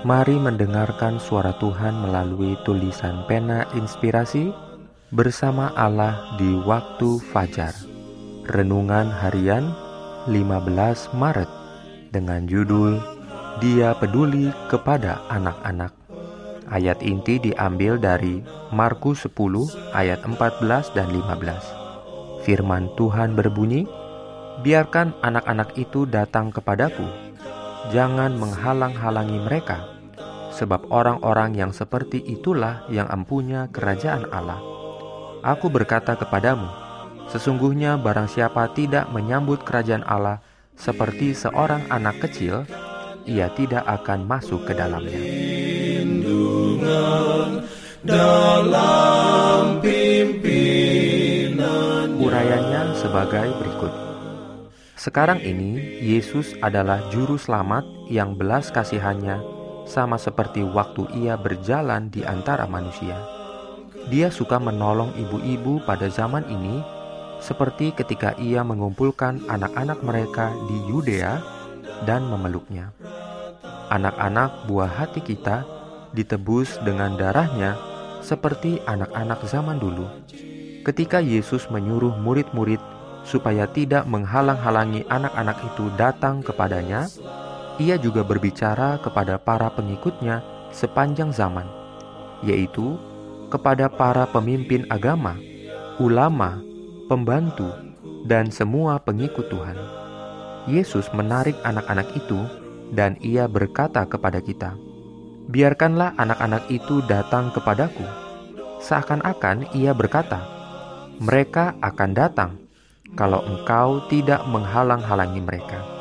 Mari mendengarkan suara Tuhan melalui tulisan pena inspirasi bersama Allah di waktu fajar. Renungan harian 15 Maret dengan judul Dia peduli kepada anak-anak. Ayat inti diambil dari Markus 10 ayat 14 dan 15. Firman Tuhan berbunyi, "Biarkan anak-anak itu datang kepadaku, jangan menghalang-halangi mereka, sebab orang-orang yang seperti itulah yang empunya kerajaan Allah. Aku berkata kepadamu, sesungguhnya barang siapa tidak menyambut kerajaan Allah seperti seorang anak kecil, ia tidak akan masuk ke dalamnya. Urayanya sebagai berikut. Sekarang ini, Yesus adalah juru selamat yang belas kasihannya sama seperti waktu ia berjalan di antara manusia. Dia suka menolong ibu-ibu pada zaman ini seperti ketika ia mengumpulkan anak-anak mereka di Yudea dan memeluknya. Anak-anak buah hati kita ditebus dengan darahnya seperti anak-anak zaman dulu. Ketika Yesus menyuruh murid-murid supaya tidak menghalang-halangi anak-anak itu datang kepadanya, ia juga berbicara kepada para pengikutnya sepanjang zaman, yaitu kepada para pemimpin agama, ulama, pembantu, dan semua pengikut Tuhan. Yesus menarik anak-anak itu, dan ia berkata kepada kita, "Biarkanlah anak-anak itu datang kepadaku." Seakan-akan ia berkata, "Mereka akan datang." kalau engkau tidak menghalang-halangi mereka.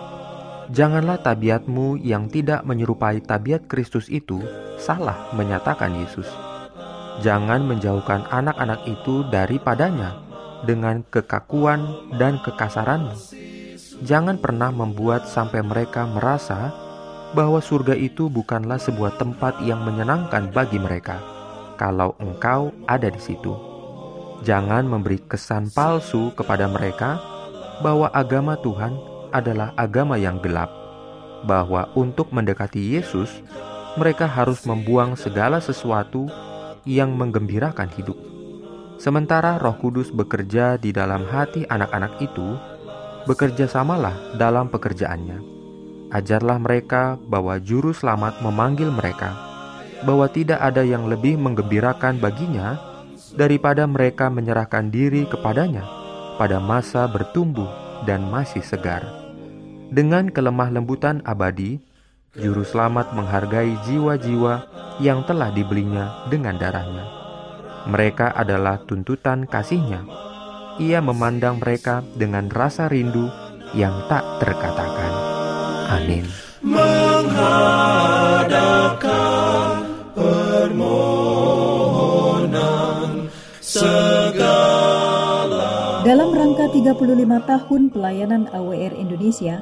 Janganlah tabiatmu yang tidak menyerupai tabiat Kristus itu salah menyatakan Yesus. Jangan menjauhkan anak-anak itu daripadanya dengan kekakuan dan kekasaranmu. Jangan pernah membuat sampai mereka merasa bahwa surga itu bukanlah sebuah tempat yang menyenangkan bagi mereka kalau engkau ada di situ. Jangan memberi kesan palsu kepada mereka bahwa agama Tuhan adalah agama yang gelap, bahwa untuk mendekati Yesus, mereka harus membuang segala sesuatu yang menggembirakan hidup. Sementara Roh Kudus bekerja di dalam hati anak-anak itu, bekerja samalah dalam pekerjaannya. Ajarlah mereka bahwa Juru Selamat memanggil mereka, bahwa tidak ada yang lebih menggembirakan baginya daripada mereka menyerahkan diri kepadanya pada masa bertumbuh dan masih segar. Dengan kelemah lembutan abadi, Juru Selamat menghargai jiwa-jiwa yang telah dibelinya dengan darahnya. Mereka adalah tuntutan kasihnya. Ia memandang mereka dengan rasa rindu yang tak terkatakan. Amin. Menghadapkan segala. Dalam rangka 35 tahun pelayanan AWR Indonesia,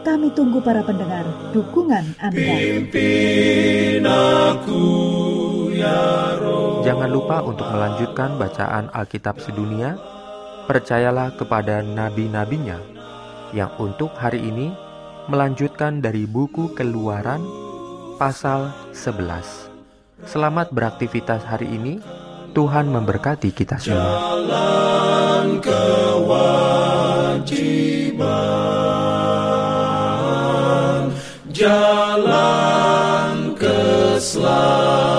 Kami tunggu para pendengar dukungan Anda. Ya Jangan lupa untuk melanjutkan bacaan Alkitab sedunia. Percayalah kepada nabi-nabinya yang untuk hari ini melanjutkan dari buku Keluaran pasal 11. Selamat beraktivitas hari ini. Tuhan memberkati kita semua. Jalan kewajiban, jalan keselamatan.